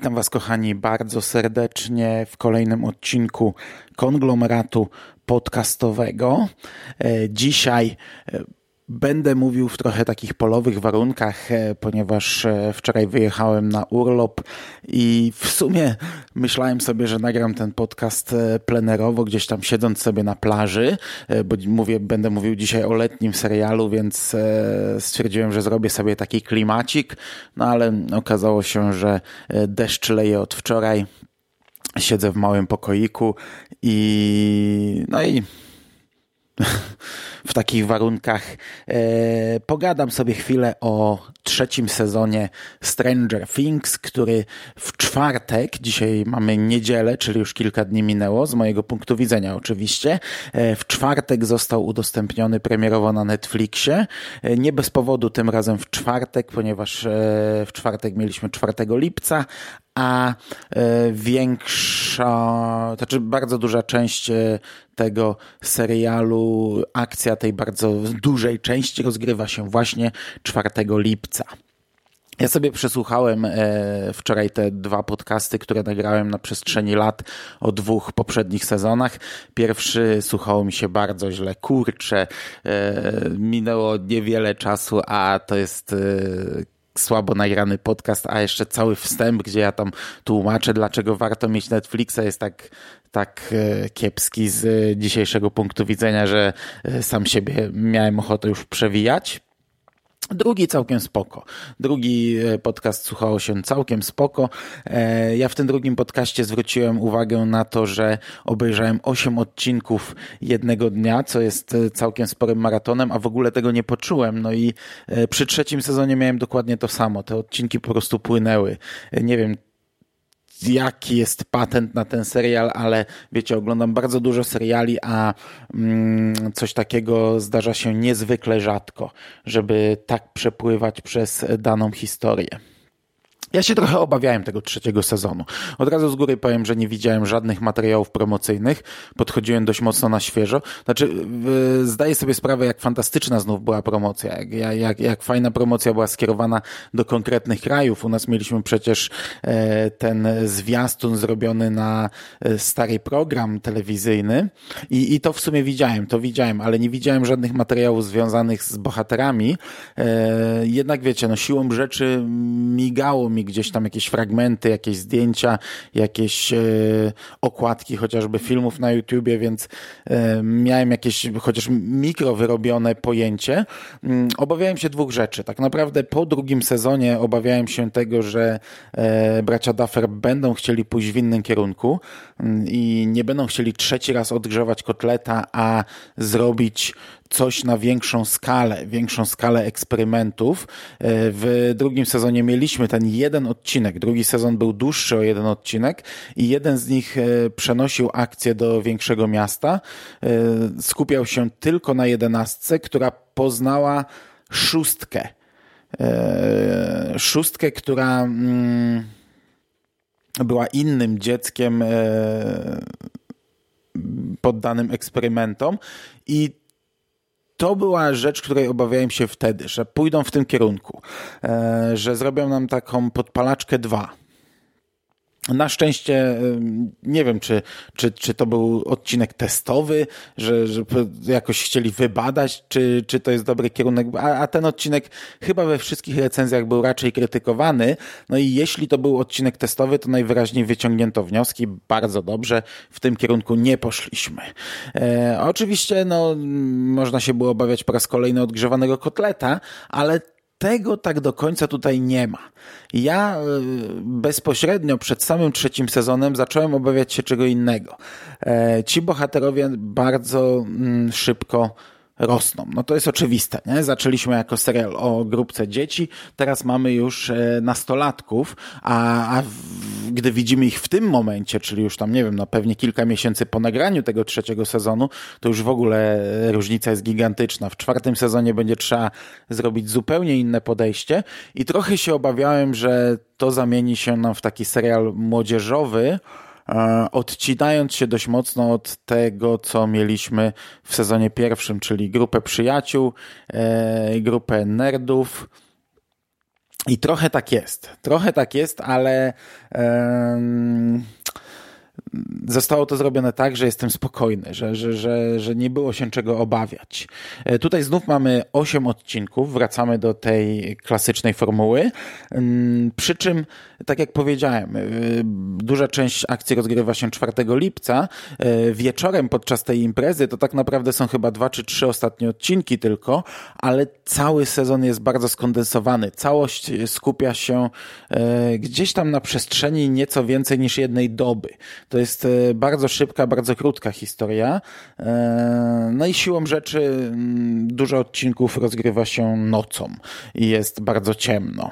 Witam Was, kochani, bardzo serdecznie w kolejnym odcinku konglomeratu podcastowego. E, Dzisiaj e, Będę mówił w trochę takich polowych warunkach, e, ponieważ e, wczoraj wyjechałem na urlop i w sumie myślałem sobie, że nagram ten podcast e, plenerowo, gdzieś tam siedząc sobie na plaży, bo mówię, będę mówił dzisiaj o letnim serialu, więc stwierdziłem, że zrobię sobie taki klimacik, no ale okazało się, że deszcz leje od wczoraj. Siedzę w małym pokoiku i no i w takich warunkach. E, pogadam sobie chwilę o trzecim sezonie Stranger Things, który w czwartek, dzisiaj mamy niedzielę, czyli już kilka dni minęło, z mojego punktu widzenia oczywiście, e, w czwartek został udostępniony premierowo na Netflixie. E, nie bez powodu tym razem w czwartek, ponieważ w czwartek mieliśmy 4 lipca, a e, większa, znaczy bardzo duża część e, tego serialu, akcja tej bardzo dużej części rozgrywa się właśnie 4 lipca. Ja sobie przesłuchałem e, wczoraj te dwa podcasty, które nagrałem na przestrzeni lat o dwóch poprzednich sezonach. Pierwszy słuchało mi się bardzo źle, kurczę, minęło niewiele czasu, a to jest słabo nagrany podcast, a jeszcze cały wstęp, gdzie ja tam tłumaczę, dlaczego warto mieć Netflixa, jest tak, tak e, kiepski z dzisiejszego punktu widzenia, że e, sam siebie miałem ochotę już przewijać. Drugi całkiem spoko. Drugi e, podcast słuchało się całkiem spoko. E, ja w tym drugim podcaście zwróciłem uwagę na to, że obejrzałem 8 odcinków jednego dnia, co jest e, całkiem sporym maratonem, a w ogóle tego nie poczułem. No i przy trzecim sezonie miałem dokładnie to samo. Te odcinki po prostu płynęły. Nie wiem, jaki jest patent na ten serial, ale wiecie, oglądam bardzo dużo seriali, a mm, coś takiego zdarza się niezwykle rzadko, żeby tak przepływać przez daną historię. Ja się trochę obawiałem tego trzeciego sezonu. Od razu z góry powiem, że nie widziałem żadnych materiałów promocyjnych. Podchodziłem dość mocno na świeżo. Znaczy, zdaję sobie sprawę, jak fantastyczna znów była promocja. Jak, jak, jak fajna promocja była skierowana do konkretnych krajów. U nas mieliśmy przecież e, ten zwiastun zrobiony na e, stary program telewizyjny i, i to w sumie widziałem, to widziałem, ale nie widziałem żadnych materiałów związanych z bohaterami. E, jednak wiecie, no siłą rzeczy migało mi mi gdzieś tam jakieś fragmenty, jakieś zdjęcia, jakieś e, okładki chociażby filmów na YouTubie, więc e, miałem jakieś chociaż mikro wyrobione pojęcie. Mm, obawiałem się dwóch rzeczy. Tak naprawdę po drugim sezonie obawiałem się tego, że e, bracia Duffer będą chcieli pójść w innym kierunku mm, i nie będą chcieli trzeci raz odgrzewać kotleta, a zrobić coś na większą skalę, większą skalę eksperymentów. E, w drugim sezonie mieliśmy ten jeden odcinek. Drugi sezon był dłuższy o jeden odcinek i jeden z nich e, przenosił akcję do większego miasta. E, skupiał się tylko na jedenastce, która poznała szóstkę. Szóstkę, która mm, była innym dzieckiem poddanym eksperymentom i to była rzecz, której obawiałem się wtedy, że pójdą w tym kierunku, e, że zrobią nam taką podpalaczkę 2 na szczęście nie wiem, czy, czy, czy to był odcinek testowy, że, że jakoś chcieli wybadać, czy, czy to jest dobry kierunek, a, a ten odcinek chyba we wszystkich recenzjach był raczej krytykowany. No i jeśli to był odcinek testowy, to najwyraźniej wyciągnięto wnioski. Bardzo dobrze, w tym kierunku nie poszliśmy. E, oczywiście, no, można się było obawiać po raz kolejny odgrzewanego kotleta, ale tego tak do końca tutaj nie ma. Ja e, bezpośrednio przed samym trzecim sezonem zacząłem obawiać się czego innego. E, ci bohaterowie bardzo mm, szybko rosną. No to jest oczywiste, nie? Zaczęliśmy jako serial o grupce dzieci, teraz mamy już e, nastolatków, a, a w, gdy widzimy ich w tym momencie, czyli już tam, nie wiem, no pewnie kilka miesięcy po nagraniu tego trzeciego sezonu, to już w ogóle różnica jest gigantyczna. W czwartym sezonie będzie trzeba zrobić zupełnie inne podejście i trochę się obawiałem, że to zamieni się nam w taki serial młodzieżowy, E, odcinając się dość mocno od tego, co mieliśmy w sezonie pierwszym, czyli grupę przyjaciół, e, grupę nerdów. I trochę tak jest. Trochę tak jest, ale. Zostało to zrobione tak, że jestem spokojny, że, że, że, że nie było się czego obawiać. E, tutaj znów mamy 8 odcinków, wracamy do tej klasycznej formuły, mm, przy czym, tak jak powiedziałem, e, duża część akcji rozgrywa się 4 lipca. E, wieczorem podczas tej imprezy to tak naprawdę są chyba dwa czy trzy ostatnie odcinki tylko, ale cały sezon jest bardzo skondensowany. Całość skupia się gdzieś tam na przestrzeni nieco więcej niż jednej doby. To jest e, bardzo szybka, bardzo krótka historia. E, no i siłą rzeczy mm, dużo odcinków rozgrywa się nocą i jest bardzo ciemno.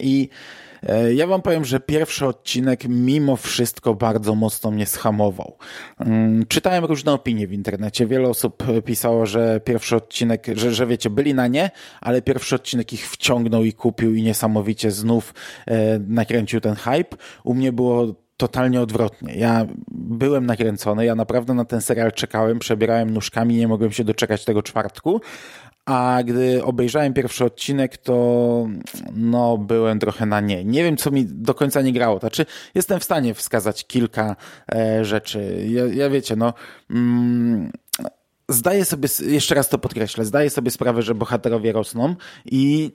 I e, ja wam powiem, że pierwszy odcinek mimo wszystko bardzo mocno mnie schamował. Mm, czytałem różne opinie w internecie. Wiele osób pisało, że pierwszy odcinek, że, że wiecie, byli na nie, ale pierwszy odcinek ich wciągnął i kupił i niesamowicie znów nakręcił ten hype. U mnie było totalnie odwrotnie. Ja byłem nakręcony, ja naprawdę na ten serial czekałem, przebierałem nóżkami, nie mogłem się doczekać tego czwartku, a gdy obejrzałem pierwszy odcinek, to no, byłem trochę na nie. Nie wiem, co mi do końca nie grało. Znaczy, jestem w stanie wskazać kilka e, rzeczy. Ja, ja, wiecie, no... Mm, zdaję sobie, jeszcze raz to podkreślę, zdaję sobie sprawę, że bohaterowie rosną i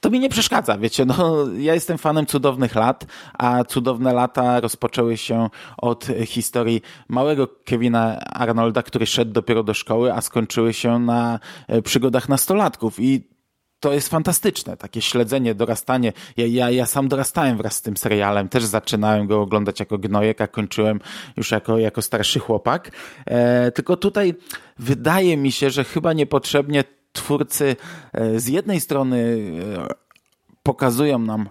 to mi nie przeszkadza, wiecie, no ja jestem fanem cudownych lat, a cudowne lata rozpoczęły się od historii małego Kevina Arnolda, który szedł dopiero do szkoły, a skończyły się na e, przygodach nastolatków i to jest fantastyczne, takie śledzenie, dorastanie. Ja, ja, ja sam dorastałem wraz z tym serialem, też zaczynałem go oglądać jako gnojek, a kończyłem już jako, jako starszy chłopak. E, tylko tutaj wydaje mi się, że chyba niepotrzebnie twórcy e, z jednej strony e, pokazują nam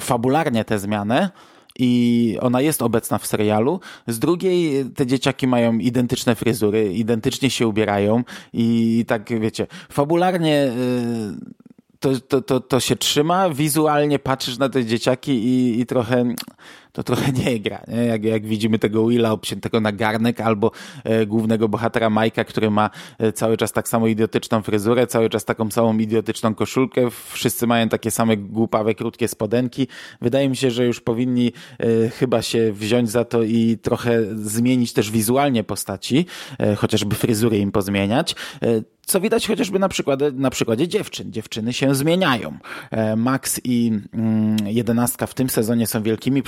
fabularnie tę zmianę, i ona jest obecna w serialu. Z drugiej te dzieciaki mają identyczne fryzury, identycznie się ubierają i tak wiecie, fabularnie e, to, to, to, to się trzyma, wizualnie patrzysz na te dzieciaki i, i trochę to trochę nie gra. Nie? Jak, jak widzimy tego Willa obciętego na garnek albo e, głównego bohatera Majka, który ma e, cały czas tak samo idiotyczną fryzurę, cały czas taką samą idiotyczną koszulkę, wszyscy mają takie same głupawe, krótkie spodenki. Wydaje mi się, że już powinni e, chyba się wziąć za to i trochę zmienić też wizualnie postaci, e, chociażby fryzury im pozmieniać. E, co widać chociażby na, przykładzie, na przykładzie dziewczyn. Dziewczyny się zmieniają. E, Max i mm, jedenastka w tym sezonie są wielkimi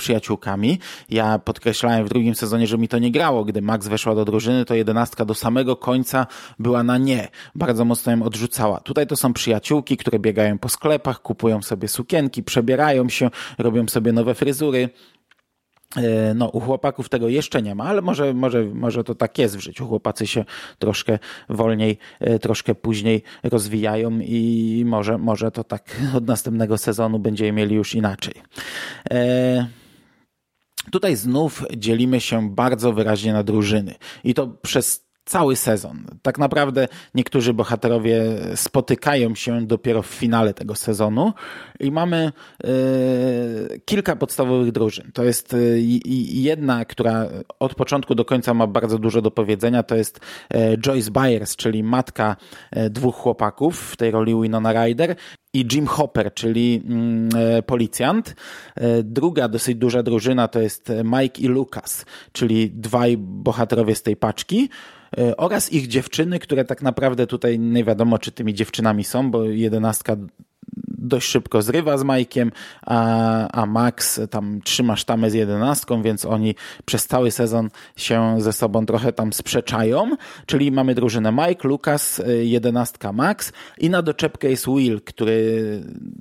Ja podkreślałem w drugim sezonie, że mi to nie grało. Gdy Max weszła do drużyny, to jedenastka do samego końca była na nie. Bardzo mocno ją odrzucała. Tutaj to są przyjaciółki, które biegają po sklepach, kupują sobie sukienki, przebierają się, robią sobie nowe fryzury. E, no, u chłopaków tego jeszcze nie ma, ale może, może, może to tak jest w życiu. Chłopacy się troszkę wolniej, e, troszkę później rozwijają i może, może to tak od następnego sezonu będziemy mieli już inaczej. E Tutaj znów dzielimy się bardzo wyraźnie na drużyny. I to przez cały sezon. Tak naprawdę niektórzy bohaterowie spotykają się dopiero w finale tego sezonu i mamy y, kilka podstawowych drużyn. To jest y, jedna, która od początku do końca ma bardzo dużo do powiedzenia, to jest y, Joyce Byers, czyli matka dwóch chłopaków w tej roli Winona Ryder i Jim Hopper, czyli mm, policjant. Druga dosyć duża drużyna to jest Mike i Lucas, czyli dwaj bohaterowie z tej paczki. E, oraz ich dziewczyny, które tak naprawdę tutaj nie wiadomo, czy tymi dziewczynami są, bo jedenastka dość szybko zrywa z Majkiem, a, a Max tam trzyma sztamę z jedenastką, więc oni przez cały sezon się ze sobą trochę tam sprzeczają, czyli mamy drużynę Mike, Lucas, y, jedenastka Max i na doczepkę jest Will, który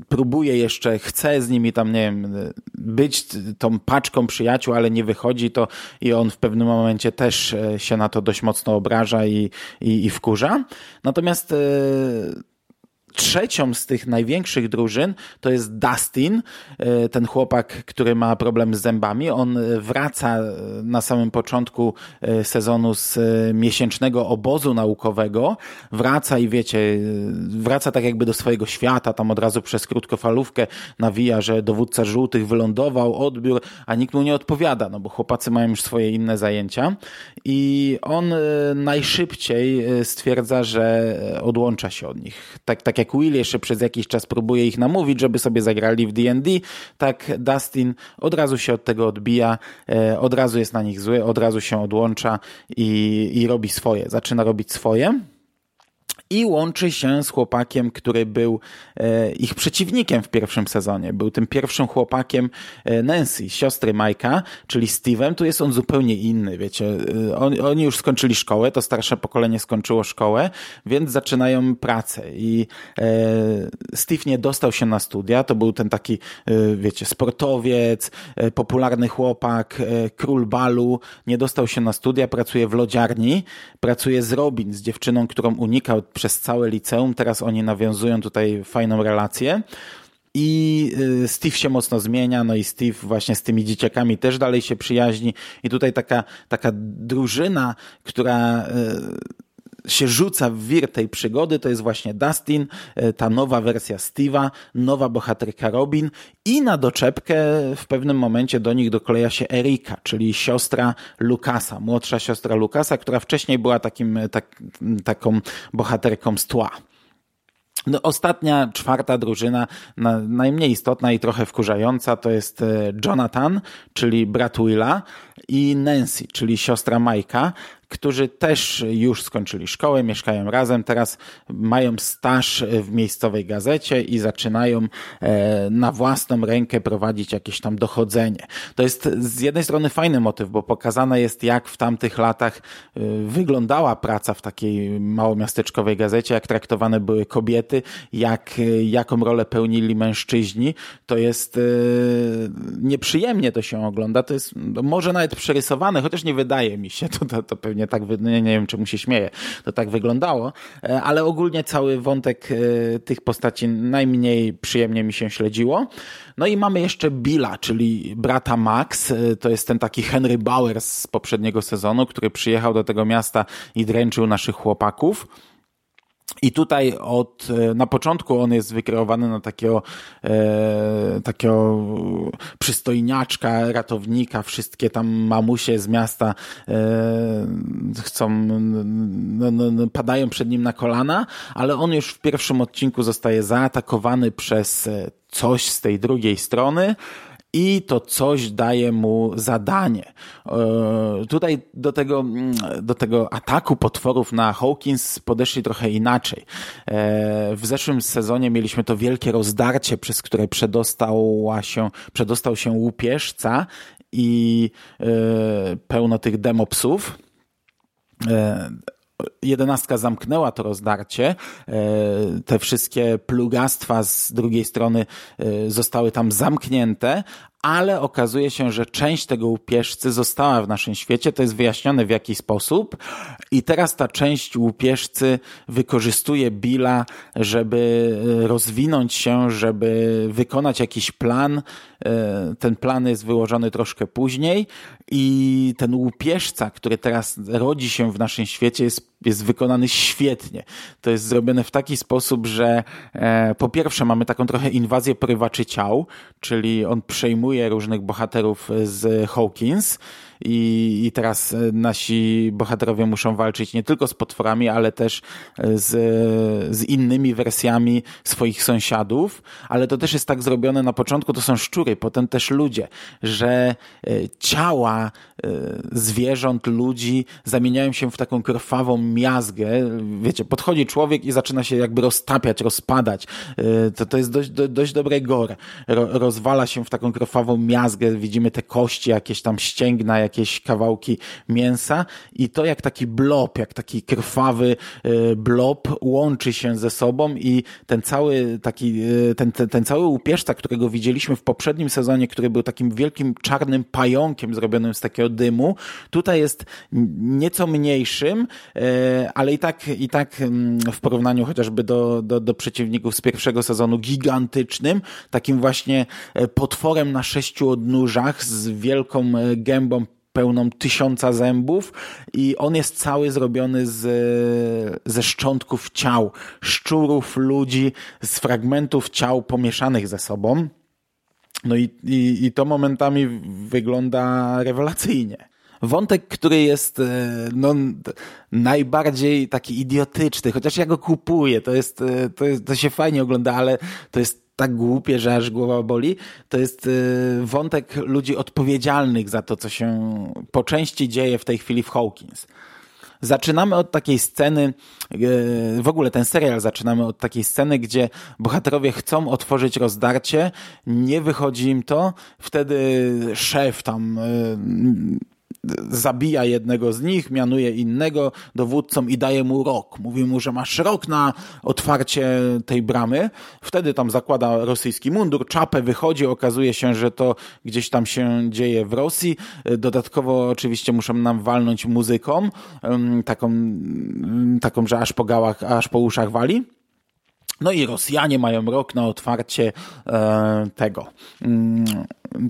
próbuje jeszcze, chce z nimi tam, nie wiem, być tą paczką przyjaciół, ale nie wychodzi to i on w pewnym momencie też e, się na to dość mocno obraża i, i, i wkurza. Natomiast trzecią z tych największych drużyn to jest Dustin, e, ten chłopak, który ma problem z zębami. On wraca na samym początku e, sezonu z e, miesięcznego obozu naukowego. Wraca i wiecie, wraca tak jakby do swojego świata, tam od razu przez krótkofalówkę nawija, że dowódca żółtych wylądował, odbiór, a nikt mu nie odpowiada, no bo chłopacy mają już swoje inne zajęcia. I on najszybciej stwierdza, że odłącza się od nich. Tak, tak jak Will jeszcze przez jakiś czas próbuje ich namówić, żeby sobie zagrali w D&D, tak Dustin od razu się od tego odbija, e, od razu jest na nich zły, od razu się odłącza i, i robi swoje, zaczyna robić swoje i łączy się z chłopakiem, który był e, ich przeciwnikiem w pierwszym sezonie. Był tym pierwszym chłopakiem e, Nancy, siostry Majka, czyli Steve'em. Tu jest on zupełnie inny, wiecie. E, on, oni już skończyli szkołę, to starsze pokolenie skończyło szkołę, więc zaczynają pracę i Steve nie dostał się na studia, to był ten taki, wiecie, sportowiec, popularny chłopak, król balu, nie dostał się na studia, pracuje w lodziarni, pracuje z Robin, z dziewczyną, którą unikał przez całe liceum. Teraz oni nawiązują tutaj fajną relację. I y, Steve się mocno zmienia, no i Steve właśnie z tymi dzieciakami też dalej się przyjaźni. I tutaj taka, taka drużyna, która y, się rzuca w wir tej przygody, to jest właśnie Dustin, e, ta nowa wersja Steve'a, nowa bohaterka Robin i na doczepkę w pewnym momencie do nich dokleja się Erika, czyli siostra Lukasa, młodsza siostra Lukasa, która wcześniej była takim, tak, taką bohaterką z tła. No, ostatnia, czwarta drużyna, na, najmniej istotna i trochę wkurzająca, to jest e, Jonathan, czyli brat Willa i Nancy, czyli siostra Majka, którzy też już skończyli szkołę, mieszkają razem, teraz mają staż w miejscowej gazecie i zaczynają e, na własną rękę prowadzić jakieś tam dochodzenie. To jest z jednej strony fajny motyw, bo pokazane jest, jak w tamtych latach e, wyglądała praca w takiej małomiasteczkowej gazecie, jak traktowane były kobiety, jak, e, jaką rolę pełnili mężczyźni. To jest nieprzyjemnie to się ogląda, to jest może nawet przerysowane, chociaż nie wydaje mi się, to, to, to pewnie pewnie tak, nie, nie wiem czemu się śmieje, to tak wyglądało, e, ale ogólnie cały wątek e, tych postaci najmniej przyjemnie mi się śledziło. No i mamy jeszcze Billa, czyli brata Max, e, to jest ten taki Henry Bauer z poprzedniego sezonu, który przyjechał do tego miasta i dręczył naszych chłopaków. I tutaj od, e, na początku on jest wykreowany na takiego, e, takiego przystojniaczka, ratownika, wszystkie tam mamusie z miasta e, chcą, no, no, padają przed nim na kolana, ale on już w pierwszym odcinku zostaje zaatakowany przez e, coś z tej drugiej strony, i to coś daje mu zadanie. E, tutaj do tego, mm, do tego ataku potworów na Hawkins podeszli trochę inaczej. E, w zeszłym sezonie mieliśmy to wielkie rozdarcie, przez które przedostała się, przedostał się łupieżca i e, pełno tych demopsów jedenastka zamknęła to rozdarcie. E, te wszystkie plugastwa z drugiej strony e, zostały tam zamknięte, ale okazuje się, że część tego łupieżcy została w naszym świecie, to jest wyjaśnione w jaki sposób i teraz ta część łupieżcy wykorzystuje Billa, żeby e, rozwinąć się, żeby wykonać jakiś plan. E, ten plan jest wyłożony troszkę później i ten łupieżca, który teraz rodzi się w naszym świecie jest, jest wykonany świetnie. To jest zrobione w taki sposób, że e, po pierwsze mamy taką trochę inwazję porywaczy ciał, czyli on przejmuje różnych bohaterów z Hawkins i, i teraz e, nasi bohaterowie muszą walczyć nie tylko z potworami, ale też e, z, z innymi wersjami swoich sąsiadów, ale to też jest tak zrobione na początku, to są szczury, potem też ludzie, że e, ciała zwierząt, ludzi zamieniają się w taką krwawą miazgę. Wiecie, podchodzi człowiek i zaczyna się jakby roztapiać, rozpadać. To, to jest dość, dość dobry gore. Ro, rozwala się w taką krwawą miazgę, widzimy te kości, jakieś tam ścięgna, jakieś kawałki mięsa i to jak taki blob, jak taki krwawy e, blob łączy się ze sobą i ten cały taki, e, ten, ten, ten cały upieszczak, którego widzieliśmy w poprzednim sezonie, który był takim wielkim czarnym pająkiem zrobionym z takiego dymu, tutaj jest nieco mniejszym, e, ale i tak, i tak mm, w porównaniu chociażby do, do, do przeciwników z pierwszego sezonu gigantycznym, takim właśnie potworem na sześciu odnóżach z wielką gębą pełną tysiąca zębów i on jest cały zrobiony z, ze szczątków ciał, szczurów, ludzi, z fragmentów ciał pomieszanych ze sobą. No i, i, i to momentami wygląda rewelacyjnie. Wątek, który jest e, no, najbardziej taki idiotyczny, chociaż ja go kupuję, to jest, e, to jest, to się fajnie ogląda, ale to jest tak głupie, że aż głowa boli, to jest y, wątek ludzi odpowiedzialnych za to, co się po części dzieje w tej chwili w Hawkins. Zaczynamy od takiej sceny, y, w ogóle ten serial zaczynamy od takiej sceny, gdzie bohaterowie chcą otworzyć rozdarcie, nie wychodzi im to, wtedy szef tam y, zabija jednego z nich, mianuje innego dowódcą i daje mu rok. Mówi mu, że masz rok na otwarcie tej bramy. Wtedy tam zakłada rosyjski mundur, czapę wychodzi, okazuje się, że to gdzieś tam się dzieje w Rosji. Dodatkowo oczywiście muszą nam walnąć muzyką, taką, taką że aż po gałach, aż po uszach wali. No i Rosjanie mają rok na otwarcie e, tego.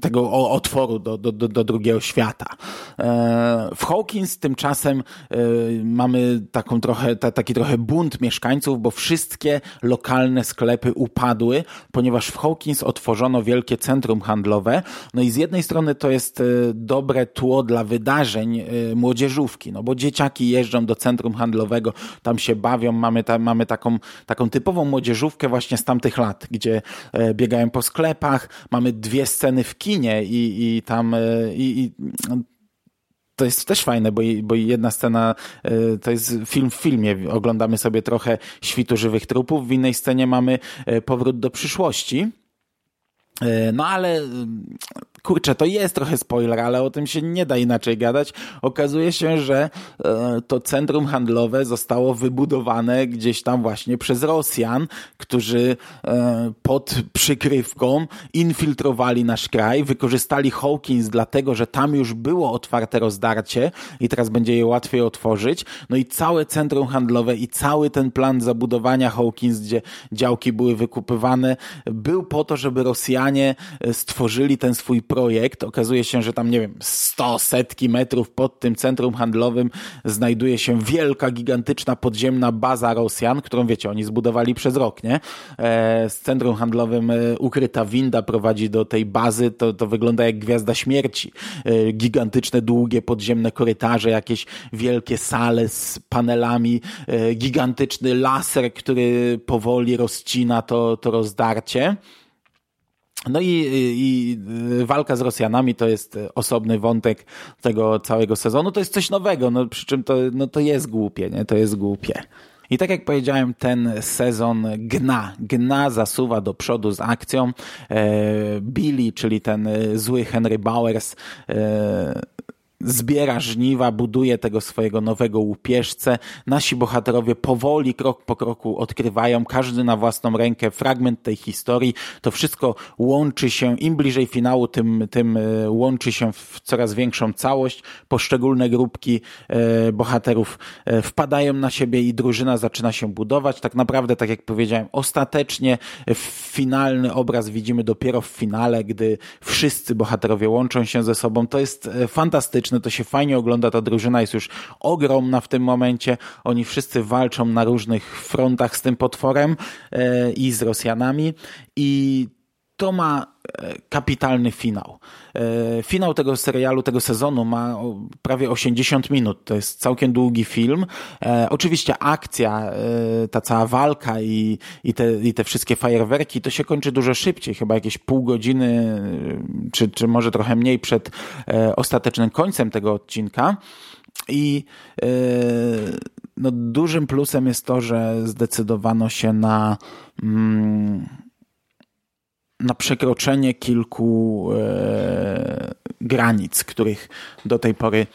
Tego otworu do, do, do drugiego świata. E, w Hawkins tymczasem e, mamy taką trochę, taki trochę bunt mieszkańców, bo wszystkie lokalne sklepy upadły, ponieważ w Hawkins otworzono wielkie centrum handlowe. No i z jednej strony to jest e, dobre tło dla wydarzeń młodzieżówki, no bo dzieciaki jeżdżą do centrum handlowego, tam się bawią, mamy, ta, mamy taką, taką typową młodzieżówkę właśnie z tamtych lat, gdzie biegają po sklepach, mamy dwie sceny w kinie i, i tam e, i, i to jest też fajne, bo, bo jedna scena e, to jest film w filmie. Oglądamy sobie trochę świtu żywych trupów, w innej scenie mamy e, powrót do przyszłości. No ale kurczę, to jest trochę spoiler, ale o tym się nie da inaczej gadać. Okazuje się, że e, to centrum handlowe zostało wybudowane gdzieś tam właśnie przez Rosjan, którzy e, pod przykrywką infiltrowali nasz kraj, wykorzystali Hawkins dlatego, że tam już było otwarte rozdarcie i teraz będzie je łatwiej otworzyć. No i całe centrum handlowe i cały ten plan zabudowania Hawkins, gdzie działki były wykupywane, był po to, żeby Rosjanie e, stworzyli ten swój projekt. Okazuje się, że tam, nie wiem, sto setki metrów pod tym centrum handlowym znajduje się wielka, gigantyczna podziemna baza Rosjan, którą wiecie, oni zbudowali przez rok, nie? E, z centrum handlowym e, ukryta winda prowadzi do tej bazy, to, to wygląda jak Gwiazda Śmierci. E, gigantyczne, długie, podziemne korytarze, jakieś wielkie sale z panelami, gigantyczny laser, który powoli rozcina to, to rozdarcie. No i, i, walka z Rosjanami to jest osobny wątek tego całego sezonu. To jest coś nowego, no przy czym to, no to jest głupie, nie? To jest głupie. I tak jak powiedziałem, ten sezon gna, gna zasuwa do przodu z akcją. E, Billy, czyli ten zły Henry Bowers, e, zbiera żniwa, buduje tego swojego nowego łupieżcę. Nasi bohaterowie powoli, krok po kroku odkrywają, każdy na własną rękę, fragment tej historii. To wszystko łączy się, im bliżej finału, tym, tym e, łączy się w coraz większą całość. Poszczególne grupki e, bohaterów e, wpadają na siebie i drużyna zaczyna się budować. Tak naprawdę, tak jak powiedziałem, ostatecznie finalny obraz widzimy dopiero w finale, gdy wszyscy bohaterowie łączą się ze sobą. To jest fantastyczne to się fajnie ogląda, ta drużyna jest już ogromna w tym momencie, oni wszyscy walczą na różnych frontach z tym potworem e, i z Rosjanami. I to ma e, kapitalny finał. E, finał tego serialu, tego sezonu ma prawie 80 minut. To jest całkiem długi film. E, oczywiście akcja, ta cała walka i, i, te, i te wszystkie fajerwerki to się kończy dużo szybciej, chyba jakieś pół godziny, czy, czy może trochę mniej przed ostatecznym końcem tego odcinka. I no, dużym plusem jest to, że zdecydowano się na. Mm, na przekroczenie kilku e, granic, których do tej pory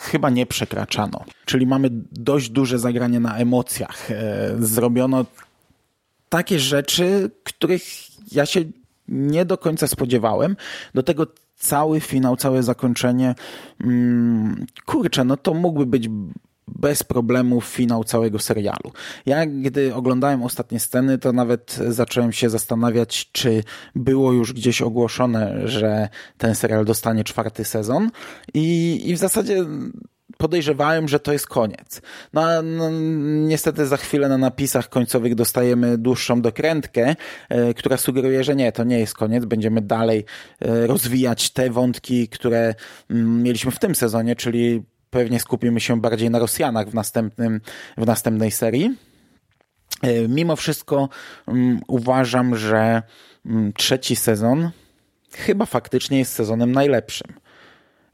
chyba nie przekraczano. Czyli mamy dość duże zagranie na emocjach. E, zrobiono takie rzeczy, których ja się nie do końca spodziewałem. Do tego cały finał, całe zakończenie, mm, kurczę, no to mógłby być bez problemu finał całego serialu. Ja, gdy oglądałem ostatnie sceny, to nawet zacząłem się zastanawiać, czy było już gdzieś ogłoszone, że ten serial dostanie czwarty sezon i, i w zasadzie podejrzewałem, że to jest koniec. No, no, niestety za chwilę na napisach końcowych dostajemy dłuższą dokrętkę, e, która sugeruje, że nie, to nie jest koniec. Będziemy dalej e, rozwijać te wątki, które m, mm, mieliśmy w tym sezonie, czyli pewnie skupimy się bardziej na Rosjanach w, następnym, w następnej serii. E, mimo wszystko mm, uważam, że mm, trzeci sezon chyba faktycznie jest sezonem najlepszym.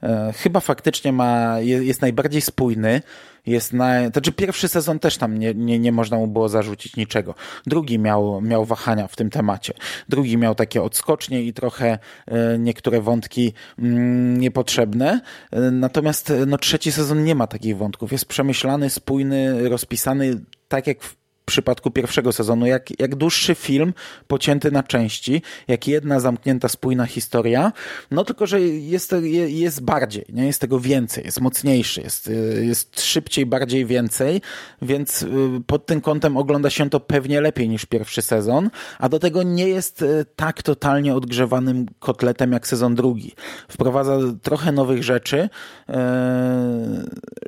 E, chyba faktycznie ma, jest najbardziej spójny. Jest na, znaczy pierwszy sezon też tam nie, nie, nie można mu było zarzucić niczego. Drugi miał, miał wahania w tym temacie. Drugi miał takie odskocznie i trochę e, niektóre wątki mm, niepotrzebne. E, natomiast no, trzeci sezon nie ma takich wątków. Jest przemyślany, spójny, rozpisany tak jak w przypadku pierwszego sezonu, jak, jak dłuższy film pocięty na części, jak jedna zamknięta, spójna historia, no tylko, że jest, jest bardziej, nie? jest tego więcej, jest mocniejszy, jest, jest szybciej, bardziej więcej, więc y, pod tym kątem ogląda się to pewnie lepiej niż pierwszy sezon, a do tego nie jest y, tak totalnie odgrzewanym kotletem jak sezon drugi. Wprowadza trochę nowych rzeczy,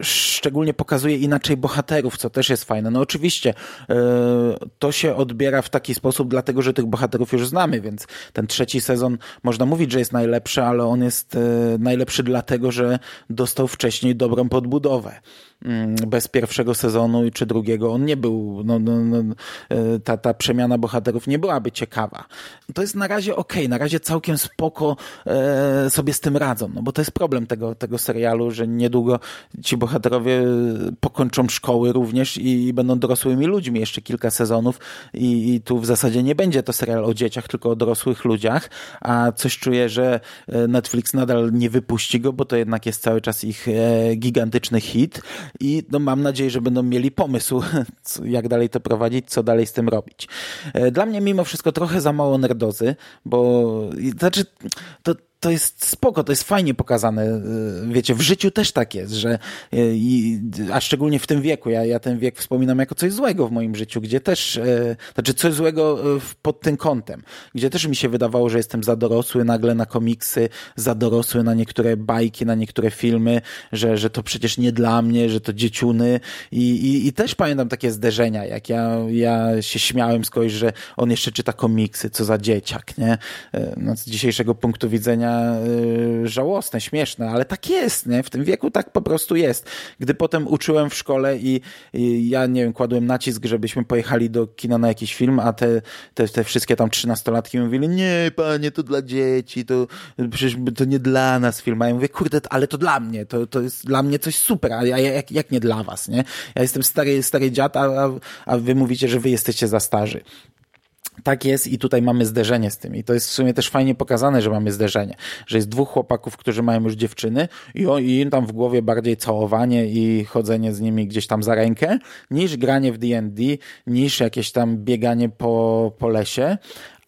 szczególnie pokazuje inaczej bohaterów, co też jest fajne. No oczywiście to się odbiera w taki sposób, dlatego że tych bohaterów już znamy, więc ten trzeci sezon można mówić, że jest najlepszy, ale on jest e, najlepszy dlatego, że dostał wcześniej dobrą podbudowę. Mm, bez pierwszego sezonu czy drugiego on nie był, no, no, no, e, ta, ta przemiana bohaterów nie byłaby ciekawa. To jest na razie ok, na razie całkiem spoko e, sobie z tym radzą, no bo to jest problem tego, tego serialu, że niedługo ci bohaterowie pokończą szkoły również i, i będą dorosłymi ludźmi jeszcze kilka sezonów i, i tu w zasadzie nie będzie to serial o dzieciach, tylko o dorosłych ludziach, a coś czuję, że e, Netflix nadal nie wypuści go, bo to jednak jest cały czas ich e, gigantyczny hit i no, mam nadzieję, że będą mieli pomysł, jak dalej to prowadzić, co dalej z tym robić. E, dla mnie mimo wszystko trochę za mało nerdozy, bo znaczy to to jest spoko, to jest fajnie pokazane. Y, wiecie, w życiu też tak jest, że y, a szczególnie w tym wieku, ja, ja ten wiek wspominam jako coś złego w moim życiu, gdzie też, y, znaczy coś złego pod tym kątem, gdzie też mi się wydawało, że jestem za dorosły nagle na komiksy, za dorosły na niektóre bajki, na niektóre filmy, że, że to przecież nie dla mnie, że to dzieciuny i, i, i też pamiętam takie zderzenia, jak ja, ja się śmiałem z kogoś, że on jeszcze czyta komiksy, co za dzieciak, nie? No, z dzisiejszego punktu widzenia Y, żałosne, śmieszne, ale tak jest, nie? W tym wieku tak po prostu jest. Gdy potem uczyłem w szkole i, i ja, nie wiem, kładłem nacisk, żebyśmy pojechali do kina na jakiś film, a te, te, te wszystkie tam trzynastolatki mówili, nie, panie, to dla dzieci, to przecież to nie dla nas film. A ja mówię, kurde, ale to dla mnie, to, to jest dla mnie coś super, a ja, jak, jak nie dla was, nie? Ja jestem stary, stary dziad, a, a wy mówicie, że wy jesteście za starzy tak jest i tutaj mamy zderzenie z tym. I to jest w sumie też fajnie pokazane, że mamy zderzenie. Że jest dwóch chłopaków, którzy mają już dziewczyny i, o, i im tam w głowie bardziej całowanie i chodzenie z nimi gdzieś tam za rękę, niż granie w D&D, niż jakieś tam bieganie po, po lesie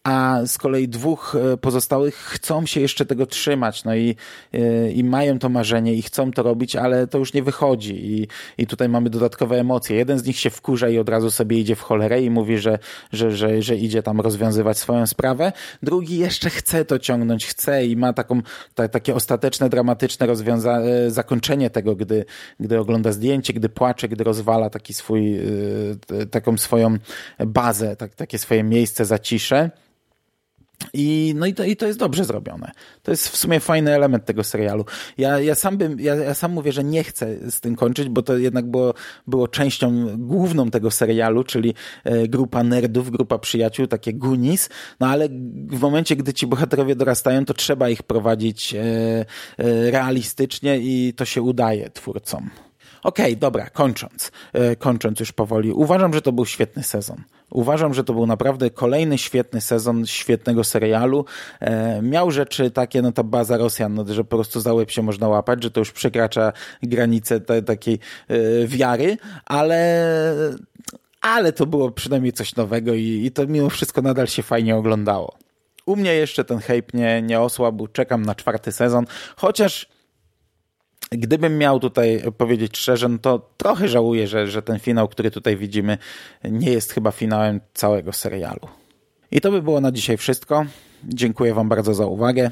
a z kolei dwóch e, pozostałych chcą się jeszcze tego trzymać, no i, e, i mają to marzenie i chcą to robić, ale to już nie wychodzi i, i tutaj mamy dodatkowe emocje. Jeden z nich się wkurza i od razu sobie idzie w cholerę i mówi, że, że, że, że idzie tam rozwiązywać swoją sprawę. Drugi jeszcze chce to ciągnąć, chce i ma taką, ta, takie ostateczne, dramatyczne rozwiąza- e, zakończenie tego, gdy, gdy ogląda zdjęcie, gdy płacze, gdy rozwala taki swój, taką swoją bazę, tak, takie swoje miejsce, zacisze. I, no i to, i to jest dobrze zrobione. To jest w sumie fajny element tego serialu. Ja, ja, sam bym, ja, ja sam mówię, że nie chcę z tym kończyć, bo to jednak było, było częścią główną tego serialu, czyli e, grupa nerdów, grupa przyjaciół, takie Goonies, no ale w momencie, gdy ci bohaterowie dorastają, to trzeba ich prowadzić e, e, realistycznie i to się udaje twórcom. Okej, dobra, kończąc, e, kończąc już powoli. Uważam, że to był świetny sezon. Uważam, że to był naprawdę kolejny świetny sezon świetnego serialu. E, miał rzeczy takie, no ta baza Rosjan, no, że po prostu za łeb się można łapać, że to już przekracza granicę te, takiej e, wiary, ale ale to było przynajmniej coś nowego i, i to mimo wszystko nadal się fajnie oglądało. U mnie jeszcze ten hype nie, nie osłabł, czekam na czwarty sezon, chociaż gdybym miał tutaj powiedzieć szczerze, no to trochę żałuję, że, że ten finał, który tutaj widzimy, nie jest chyba finałem całego serialu. I to by było na dzisiaj wszystko. Dziękuję Wam bardzo za uwagę.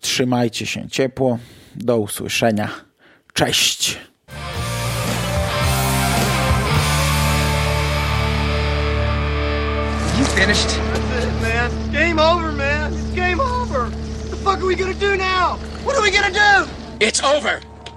Trzymajcie się ciepło. Do usłyszenia. Cześć! You finished? That's it, man. Game over, man. It's game over. What the fuck are we gonna do now? What are we gonna do? It's over.